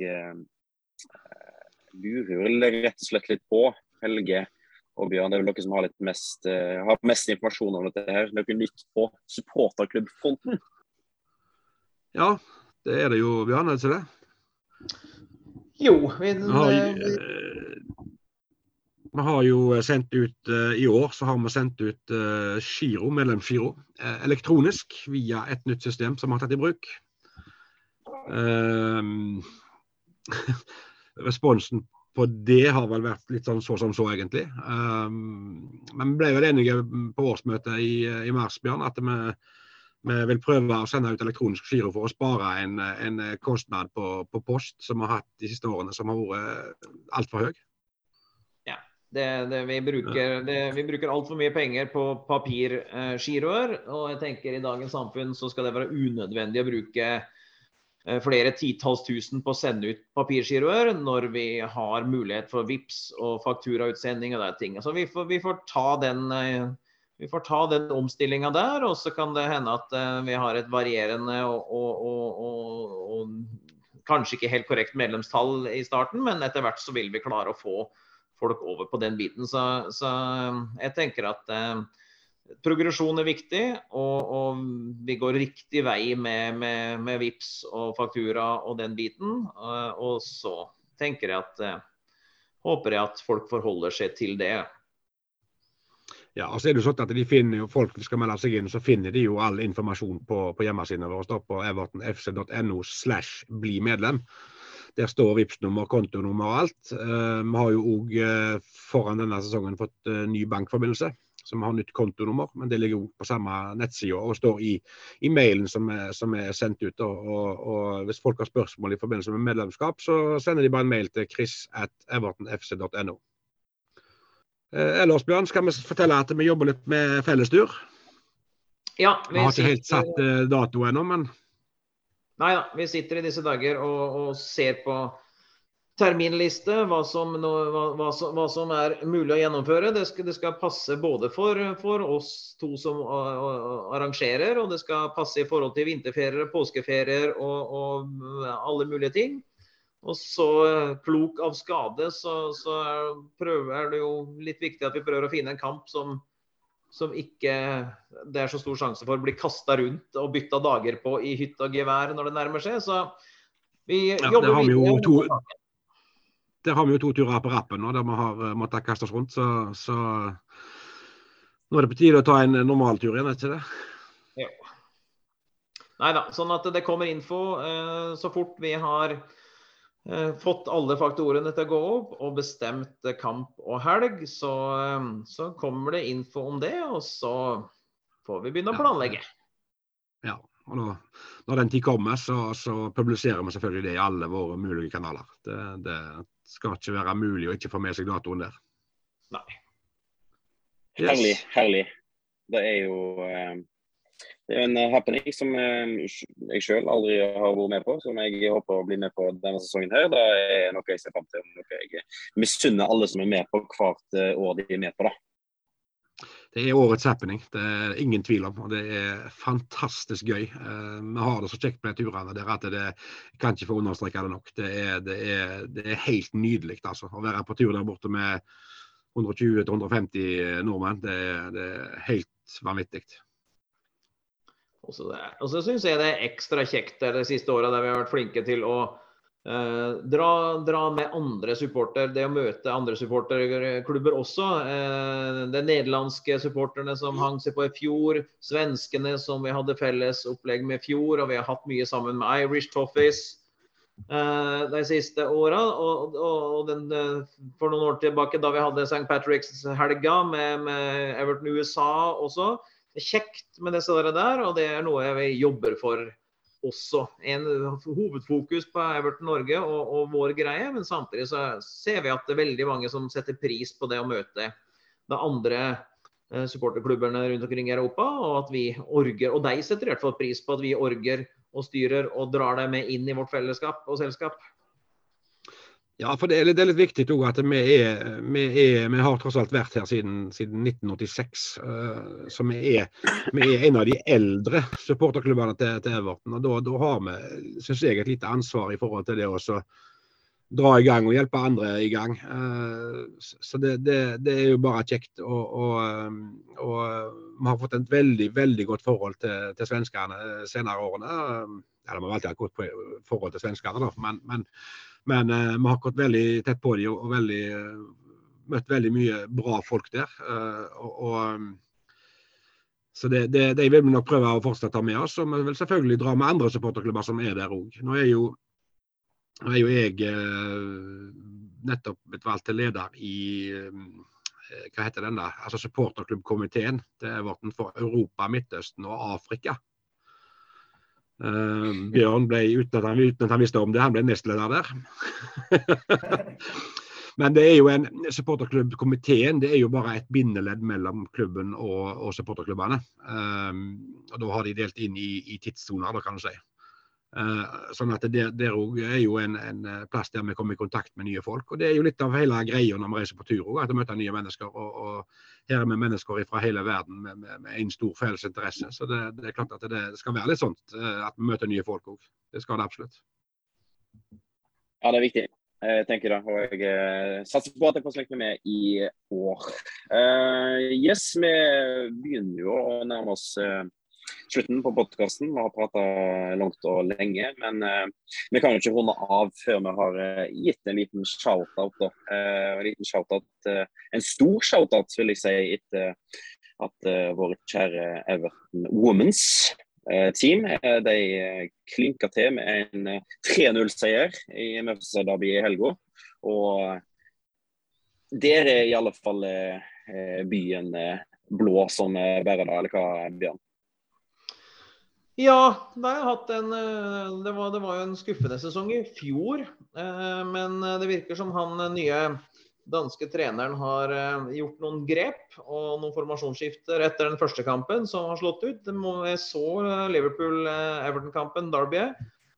A: lurer rett og slett litt på, Helge, og Bjørn, det er vel dere som har, litt mest, uh, har mest informasjon om dette. her. Noe nytt på supporterklubbfronten?
B: Ja, det er det jo, Bjørn. Er det ikke det?
D: Jo, vi,
B: har,
D: vi,
B: eh, vi har jo sendt ut eh, I år så har vi sendt ut giro, medlemsgiro, eh, elektronisk via et nytt system som vi har tatt i bruk. Um, responsen på det har vel vært litt sånn så som så, egentlig. Um, men vi ble vel enige på årsmøtet i, i mars, Bjørn, at vi, vi vil prøve å sende ut elektronisk giro for å spare en, en kostnad på, på post som vi har hatt de siste årene, som har vært altfor høy.
D: det, det, vi bruker, det, vi bruker altfor mye penger på papirgiroer. og jeg tenker i dagens samfunn så skal det være unødvendig å bruke eh, flere titalls tusen på å sende ut papirgiroer når vi har mulighet for VIPS og fakturautsending og de tingene. Så vi får, vi får ta den eh, vi får ta den omstillinga der, og så kan det hende at uh, vi har et varierende og, og, og, og, kanskje ikke helt korrekt medlemstall i starten, men etter hvert så vil vi klare å få folk over på den biten. Så, så jeg tenker at eh, progresjon er viktig, og, vi går riktig vei med, med, med VIPS og faktura og den biten. Og, og så tenker jeg at håper jeg at folk forholder seg til det.
B: Ja, og så er det jo sånn at de finner jo Folk som skal melde seg inn, så finner de jo all informasjon på, på hjemmesidene våre. på evertonfc.no slash bli medlem. Der står Vipps-nummer, kontonummer og alt. Uh, vi har jo òg uh, foran denne sesongen fått uh, ny bankforbindelse, så vi har nytt kontonummer. Men det ligger òg på samme nettside og står i, i mailen som er, som er, sendt ut. Og, og, og, Hvis folk har spørsmål i forbindelse med medlemskap, så sender de bare en mail til chris at evertonfc.no. Eh, ellers, Bjørn, skal vi fortelle at vi jobber litt med fellestur.
D: Ja,
B: vi, vi har ikke helt satt uh, dato ennå, men
D: Nei da. Vi sitter i disse dager og, og ser på terminliste, hva som, hva, hva, som, hva som, er mulig å gjennomføre. Det skal, det skal passe både for, for, oss to som arrangerer, og det skal passe i forhold til vinterferier, påskeferier og, og alle mulige ting. Og så plok klok av skade, så, så er, prøver, er, det jo litt viktig at vi prøver å finne en kamp som, som ikke det er så stor sjanse for å bli kasta rundt og bytta dager på i hytte og gevær når det nærmer seg. Så vi ja, jobber videre.
B: To, der har vi jo to turer på rappen nå der vi har uh, måttet kaste oss rundt. Så, så, nå er det på tide å ta en normaltur igjen, er det ikke det? Ja.
D: Nei da. Sånn at det kommer info uh, så fort vi har Eh, fått alle faktorene til å gå opp og bestemt kamp og helg, så, eh, så, kommer det info om det. Og så får vi begynne å planlegge.
B: Ja, og når, når den tid kommer, så, så, publiserer vi selvfølgelig det i alle våre mulige kanaler. Det, det, skal ikke være mulig å ikke få med seg datoen der.
D: Nei.
A: Yes. Herlig. Herlig. Det er jo eh, det er en eh, happening som eh, jeg selv aldri har vært med på, som jeg håper å bli med på denne sesongen. her. Det er noe jeg ser fram til. Noe jeg misunner alle som er med på hvert eh, år de er med på. da.
B: Det er årets happening, det er ingen tvil om. og Det er fantastisk gøy. Vi har det så kjekt med turene der at det jeg kan ikke få understreke det nok. Det er, det er, det er helt nydelig altså, å være på tur der borte med 120-150 nordmenn. Det det er helt vanvittig.
D: Og så syns jeg det er ekstra kjekt det siste året der vi har vært flinke til å eh, dra, dra, med andre supporter. Det å møte andre supporterklubber også. Eh, de nederlandske supporterne som hang seg på i fjor. Svenskene som vi hadde felles opplegg med i fjor. Og vi har hatt mye sammen med Irish Toffees eh, de siste åra. Og, og, og den, eh, for noen år tilbake da vi hadde St. Patrick's-helga med, med Everton USA også kjekt med disse der, og det er noe jeg jobber for også. En hovedfokus på Everton Norge og, og, vår greie, men samtidig så ser vi at det er veldig mange som setter pris på det å møte de andre eh, supporterklubbene rundt omkring i Europa, og at vi orger, og de setter i hvert fall pris på at vi orger og styrer og drar dem med inn i vårt fellesskap og selskap.
B: Ja, for det er, litt, viktig òg at vi, er, vi, er, vi, har tross alt vært her siden, siden 1986. Uh, eh, så vi er, vi er, en av de eldre supporterklubbene til, til Everton. og Da, da har vi synes jeg, et lite ansvar i forhold til det å dra i gang og hjelpe andre i gang. Eh, så det, det, det er jo bare kjekt. Og, og, eh, og, vi har fått et veldig veldig godt forhold til, til svenskene senere årene. Eller vi har alltid hatt godt forhold til svenskene, da. men, men, men vi har gått veldig tett på dem og veldig, møtt veldig mye bra folk der. og, og så det, det, det, vil vi nok prøve å fortsette med oss. Og vi vil selvfølgelig dra med andre supporterklubber som er der òg. Nå nå er jo jeg eh, nettopp blitt valgt til leder i eh, hva heter den da, altså supporterklubbkomiteen Det er vårt for Europa, Midtøsten og Afrika. Uh, Bjørn ble, uten at, han, uten at han visste om det, han ble nestleder der. Men det er jo en supporterklubbkomiteen det er jo bare et bindeledd mellom klubben og, og supporterklubbene. Um, og Da har de delt inn i, i tidssoner, kan du si. Uh, sånn at det der òg er jo en, en, plass der vi kommer i kontakt med nye folk. og Det er jo litt av hele greia når vi reiser på tur òg, at vi møter nye mennesker. Og, og, her er vi mennesker fra hele verden med, med, en stor felles interesse. Så det, det, er klart at det, skal være litt sånt uh, at vi møter nye folk òg. Det skal det absolutt.
A: Ja, det er viktig. Jeg tenker det, og jeg uh, satser på at jeg får slekt meg med i år. yes, vi begynner jo å nærme oss slutten på podkasten. Vi har prata langt og lenge, men uh, vi kan jo ikke runde av før vi har uh, gitt en liten shout-out. Uh, en liten shout-out, en stor shout-out, vil jeg si, etter at våre kjære Everton Womens team de klinka til med en 3-0-seier i Merseyside Derby i helga. Og der er i alle fall byen blå som bærer det, eller hva, Bjørn?
D: Ja, en, eh, det, var, det var jo en skuffende sesong i fjor. Eh, men det virker som han eh, nye danske treneren har gjort noen grep og noen formasjonsskifter etter den første kampen som har slått ut. Jeg så Liverpool-Everton-kampen, Derby,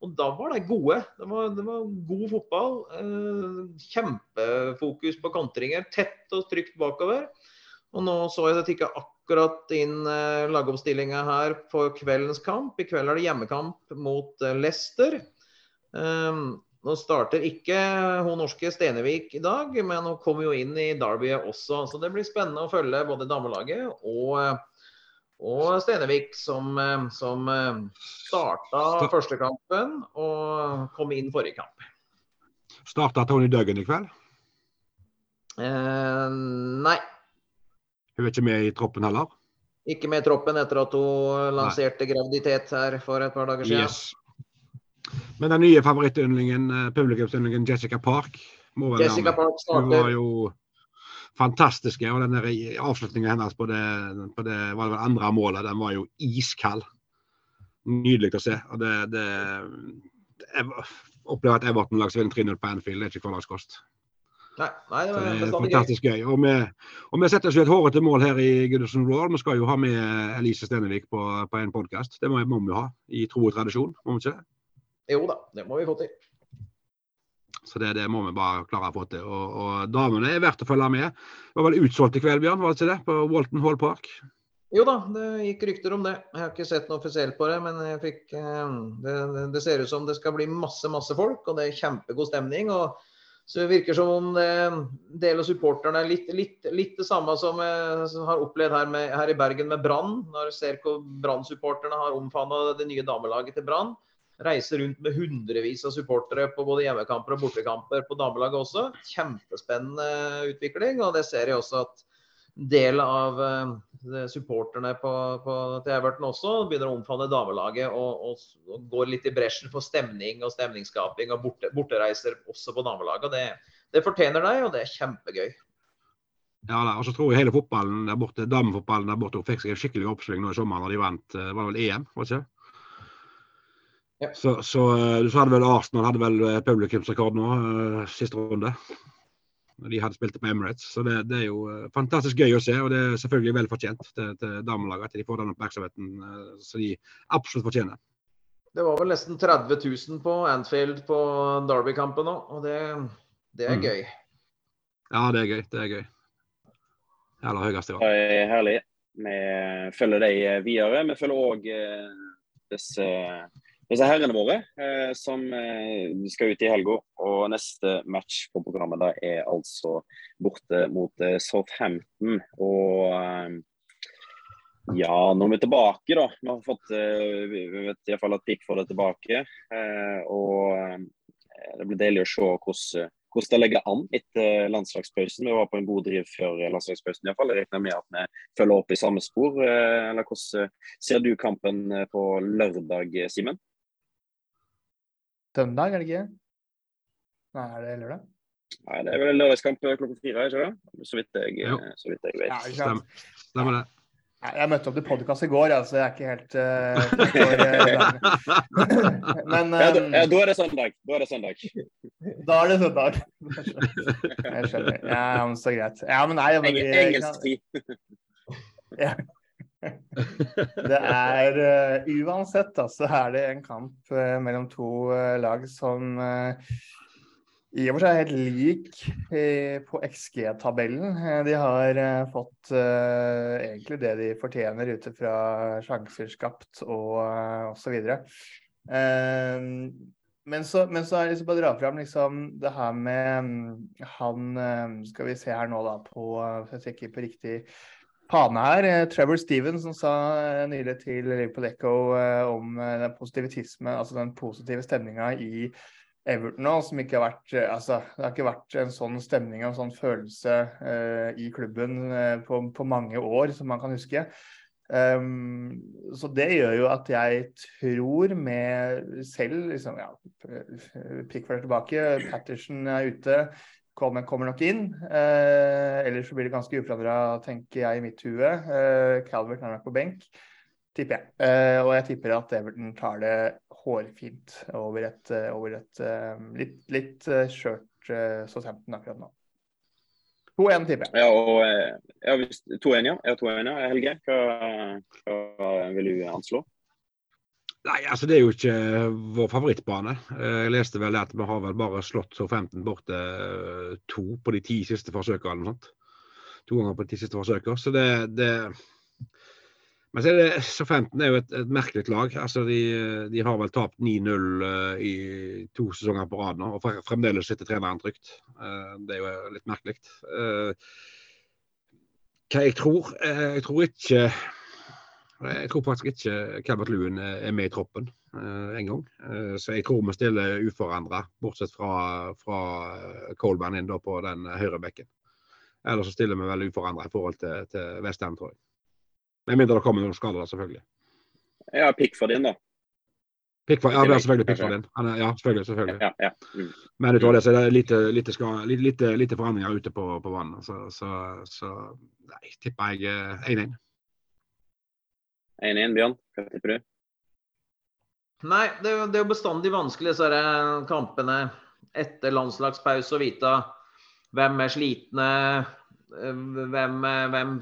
D: og da var det gode. Det var, det var god fotball. Kjempefokus på kontringer. Tett og trygt bakover. Og nå så jeg at det ikke akkurat inn eh, lagoppstillinga her for kveldens kamp. I kveld er det hjemmekamp mot eh, Leicester. Um, nå starter ikke hun norske Stenevik i dag, men hun kommer jo inn i derbyet også. Så det blir spennende å følge både damelaget og, og Stenevik, som, eh, som starta første kampen og kom inn forrige kamp.
B: Starta Tony Duggan i kveld?
D: Eh, nei.
B: Hun er ikke med i troppen heller?
D: Ikke med i troppen etter at hun lanserte Nei. graviditet her for et par dager siden. Yes.
B: Men den nye favorittyndlingen, eh, publikumsyndlingen Jessica Park
D: må vel Jessica Park starter.
B: Hun var jo fantastisk. Og den avslutningen hennes på det, på det, var det andre målet, den var jo iskald. Nydelig å se. Og det, det jeg opplever at Everton lags vinner 3-0 på Anfield. Det er ikke hverdagskost.
D: Nei, nei, det, det
B: er fantastisk gøy. Og vi, og vi setter oss jo et hårete mål her i Goodison Royal. Vi skal jo ha med Elise Stenevik på, på en podkast. Det må, må, vi ha i tro og tradisjon, må vi ikke det?
D: Jo da, det må vi få til.
B: Så det, det må vi bare klare å få til. Og, og damene er verdt å følge med. Det var vel utsolgt i kveld, Bjørn? var det ikke det? På Walton Hall Park?
D: Jo da, det gikk rykter om det. Jeg har ikke sett noe offisielt på det, men fikk, eh, det, det, ser ut som det skal bli masse, masse folk, og det er kjempegod stemning. og så det virker som om en del av supporterne er litt, litt, litt, det samme som jeg har opplevd her, med, her i Bergen med Brann. Når jeg ser hvor Brann-supporterne har omfavna det nye damelaget til Brann. Reiser rundt med hundrevis av supportere på både hjemmekamper og bortekamper på damelaget også. Kjempespennende utvikling. Og det ser jeg også at del av uh, supporterne på, på, til Everton også begynner å omfavne damelaget og, og, og, går litt i bresjen for stemning og stemningsskaping og borte, bortereiser også på damelaget. Det, det fortjener de, og det er kjempegøy.
B: Ja, da, og så tror jeg hele fotballen der borte, damefotballen der borte fikk seg en skikkelig oppsving nå i sommer når de vant Det var det vel EM. var det ikke? Ja. Så, så, eh, så hadde vel Arsenal hadde vel publikumsrekord nå, siste runde når de hadde spilt på Emirates. Så det, det, er jo eh, fantastisk gøy å se, og det er selvfølgelig vel fortjent til, til damelaget at de får den oppmerksomheten eh, som de absolutt fortjener.
D: Det var vel nesten 30 000 på Anfield på Derby-kampen òg, og det, det er mm. gøy.
B: Ja, det er gøy. Det er gøy. Aller høyeste
A: grad. Det er herlig. Vi følger deg videre. Vi følger òg disse disse herrene våre, eh, som eh, skal ut i helga. Og neste match på programmet da er altså borte mot eh, Southampton. Og ja, nå er vi tilbake, da. Vi har fått vi vet iallfall at Pickford er tilbake. Og det blir deilig å se hvordan hvordan det legger an etter landslagspausen. Vi var på en god driv før landslagspausen iallfall. Jeg regner med at vi følger opp i samme spor. Eller hvordan ser du kampen på lørdag, Simen?
C: Søndag, er det ikke? Nei, er det lørdag?
A: Nei, det er vel lørdagskamp klokka fire, ikke det? Så vidt jeg, så vidt jeg vet. Ja,
B: Stemmer. Stemmer det.
C: Jeg møtte opp til podkast i går, altså jeg er ikke helt uh, uh,
A: Men um, ja, da, ja, da, er det søndag. Da er det søndag.
C: Da er det søndag. Jeg skjønner. Ja, men så greit. Ja, men nei, men,
A: Engelsk tid.
C: Ja. Det er uh, Uansett, da, så er det en kamp uh, mellom to uh, lag som i og for seg er helt lik på XG-tabellen. De har fått egentlig det de fortjener ut fra sjanser skapt og uh, osv. Men, så, men så er det liksom bare å dra fram liksom, det her med um, han Skal vi se her nå, da, på Hvis jeg på riktig Pane her. Eh, Trevor Stevens som sa eh, nylig til Liverpool Echo eh, om den positivitisme, altså positive stemninga i Everton nå, som ikke har vært altså, Det har ikke vært en sånn stemning og en sånn følelse uh, i klubben uh, på, på, mange år som man kan huske. Um, så det gjør jo at jeg tror med selv liksom, ja, Pickford er tilbake, Patterson er ute, Coleman kommer nok inn. Eh, ellers så blir det ganske uforandra, tenker jeg i mitt hue. Eh, Calvert er nok på benk, tipper jeg. Eh, og jeg tipper at Everton tar det hårfint over et, eh, over et uh, litt, litt uh, skjørt uh, Southampton akkurat nå. 2-1, tipper jeg.
A: Ja, og ja, 2-1, ja. ja, 2 ja. Helge, hva, hva vil du anslå?
B: Nei, altså Det er jo ikke vår favorittbane. Eh, jeg leste vel at vi har vel bare slått så 15 borte eh, to på de ti siste forsøkene. To ganger på de ti siste forsøkene. Så det, det men så er det, så 15 er jo et, et merkelig lag. Altså de, de har vel tapt 9-0 uh, i to sesonger på rad nå, og fremdeles sitter treneren trygt. Det er jo litt merkelig. Hva jeg tror? jeg tror ikke jeg tror faktisk ikke Calvert Lewin er med i troppen uh, en gang. Uh, så jeg tror vi stiller uforandra, bortsett fra, fra Coleman inn på den høyre bekken. Eller så stiller vi vel uforandra i forhold til, til Westham, tror jeg. Med mindre det kommer noen skader, selvfølgelig.
A: Ja, Pickford inn, da.
B: Pickford, ja, det er selvfølgelig Pickford inn. Ja, selvfølgelig. selvfølgelig. Ja, ja. Mm. Men utover det så er det lite, lite, ska, lite, lite forandringer ute på, på vannet. Så, så, så nei, tipper jeg 1-1.
A: 1-1, Bjørn. Hva tipper du?
D: Nei, det, det, er jo bestandig vanskelig disse kampene etter landslagspause å vite hvem er slitne, hvem, hvem,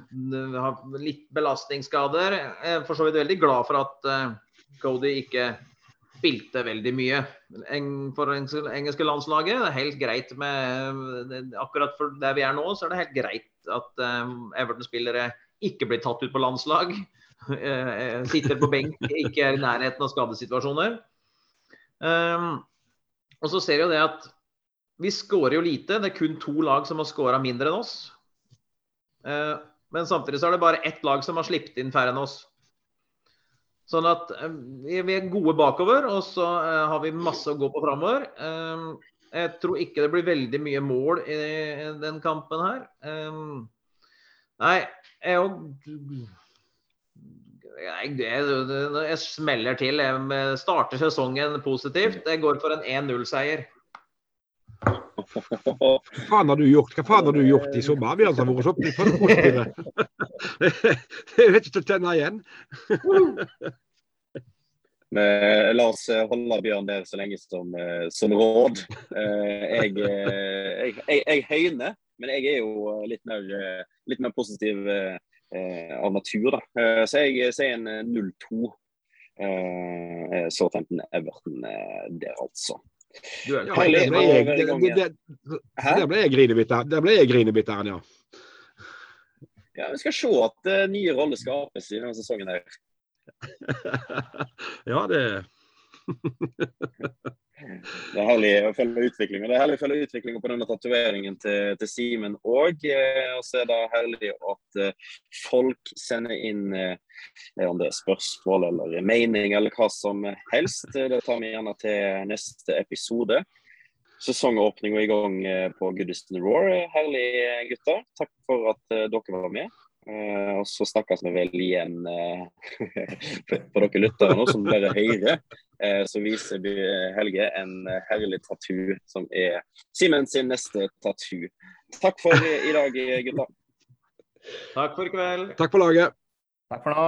D: har litt belastningsskader. Jeg er for så vidt veldig glad for at Cody ikke spilte veldig mye for det engelske landslaget. Det er helt greit med Akkurat for der vi er nå, så er det helt greit at Everton-spillere ikke blir tatt ut på landslag. Eh, sitter på benk, ikke er i nærheten av skadesituasjoner. Um, og så ser vi jo det at vi skårer jo lite. Det er kun to lag som har skåra mindre enn oss. Uh, men samtidig så er det bare ett lag som har sluppet inn færre enn oss. Sånn at uh, vi er gode bakover, og så har vi masse å gå på framover. Um, jeg tror ikke det blir veldig mye mål i, den kampen her. Um, nei, jeg jeg, jeg, smeller til. Jeg starter sesongen positivt. Jeg går for en 1-0-seier.
B: Hva faen har du gjort Hva faen har du gjort i sommer? Vi har vært så positive. Jeg vet ikke til å tenne igjen.
A: La oss holde Bjørn der så lenge som, eh, som råd. Eh, jeg, eh, jeg, jeg, jeg høyner, men jeg er jo litt mer, litt mer positiv Eh, av natur. da. Eh, så jeg sier en 0-2. Eh, så 15 Everton der, altså.
B: Der ble jeg grinebitteren, ja.
A: Ja, Vi skal se at nye roller skapes i denne sesongen. her.
B: ja, det
A: Det er herlig å følge utviklinga. Det er herlig å følge utviklinga på denne tatoveringen til, til Simen òg. Eh, og så er det herlig at eh, folk sender inn eh, om det er spørsmål eller mening eller hva som helst. Det tar vi gjerne til neste episode. Sesongåpninga i gang på Goodison Roar. Herlig, gutter. Takk for at dere var med. Uh, og så snakkes vi vel igjen uh, for dere lyttere nå, som dere hører. Uh, så viser Helge en herlig tattoo som er Simen sin neste tattoo. Takk for i dag, gutta.
D: Takk for i kveld.
B: Takk for laget.
C: Takk for nå.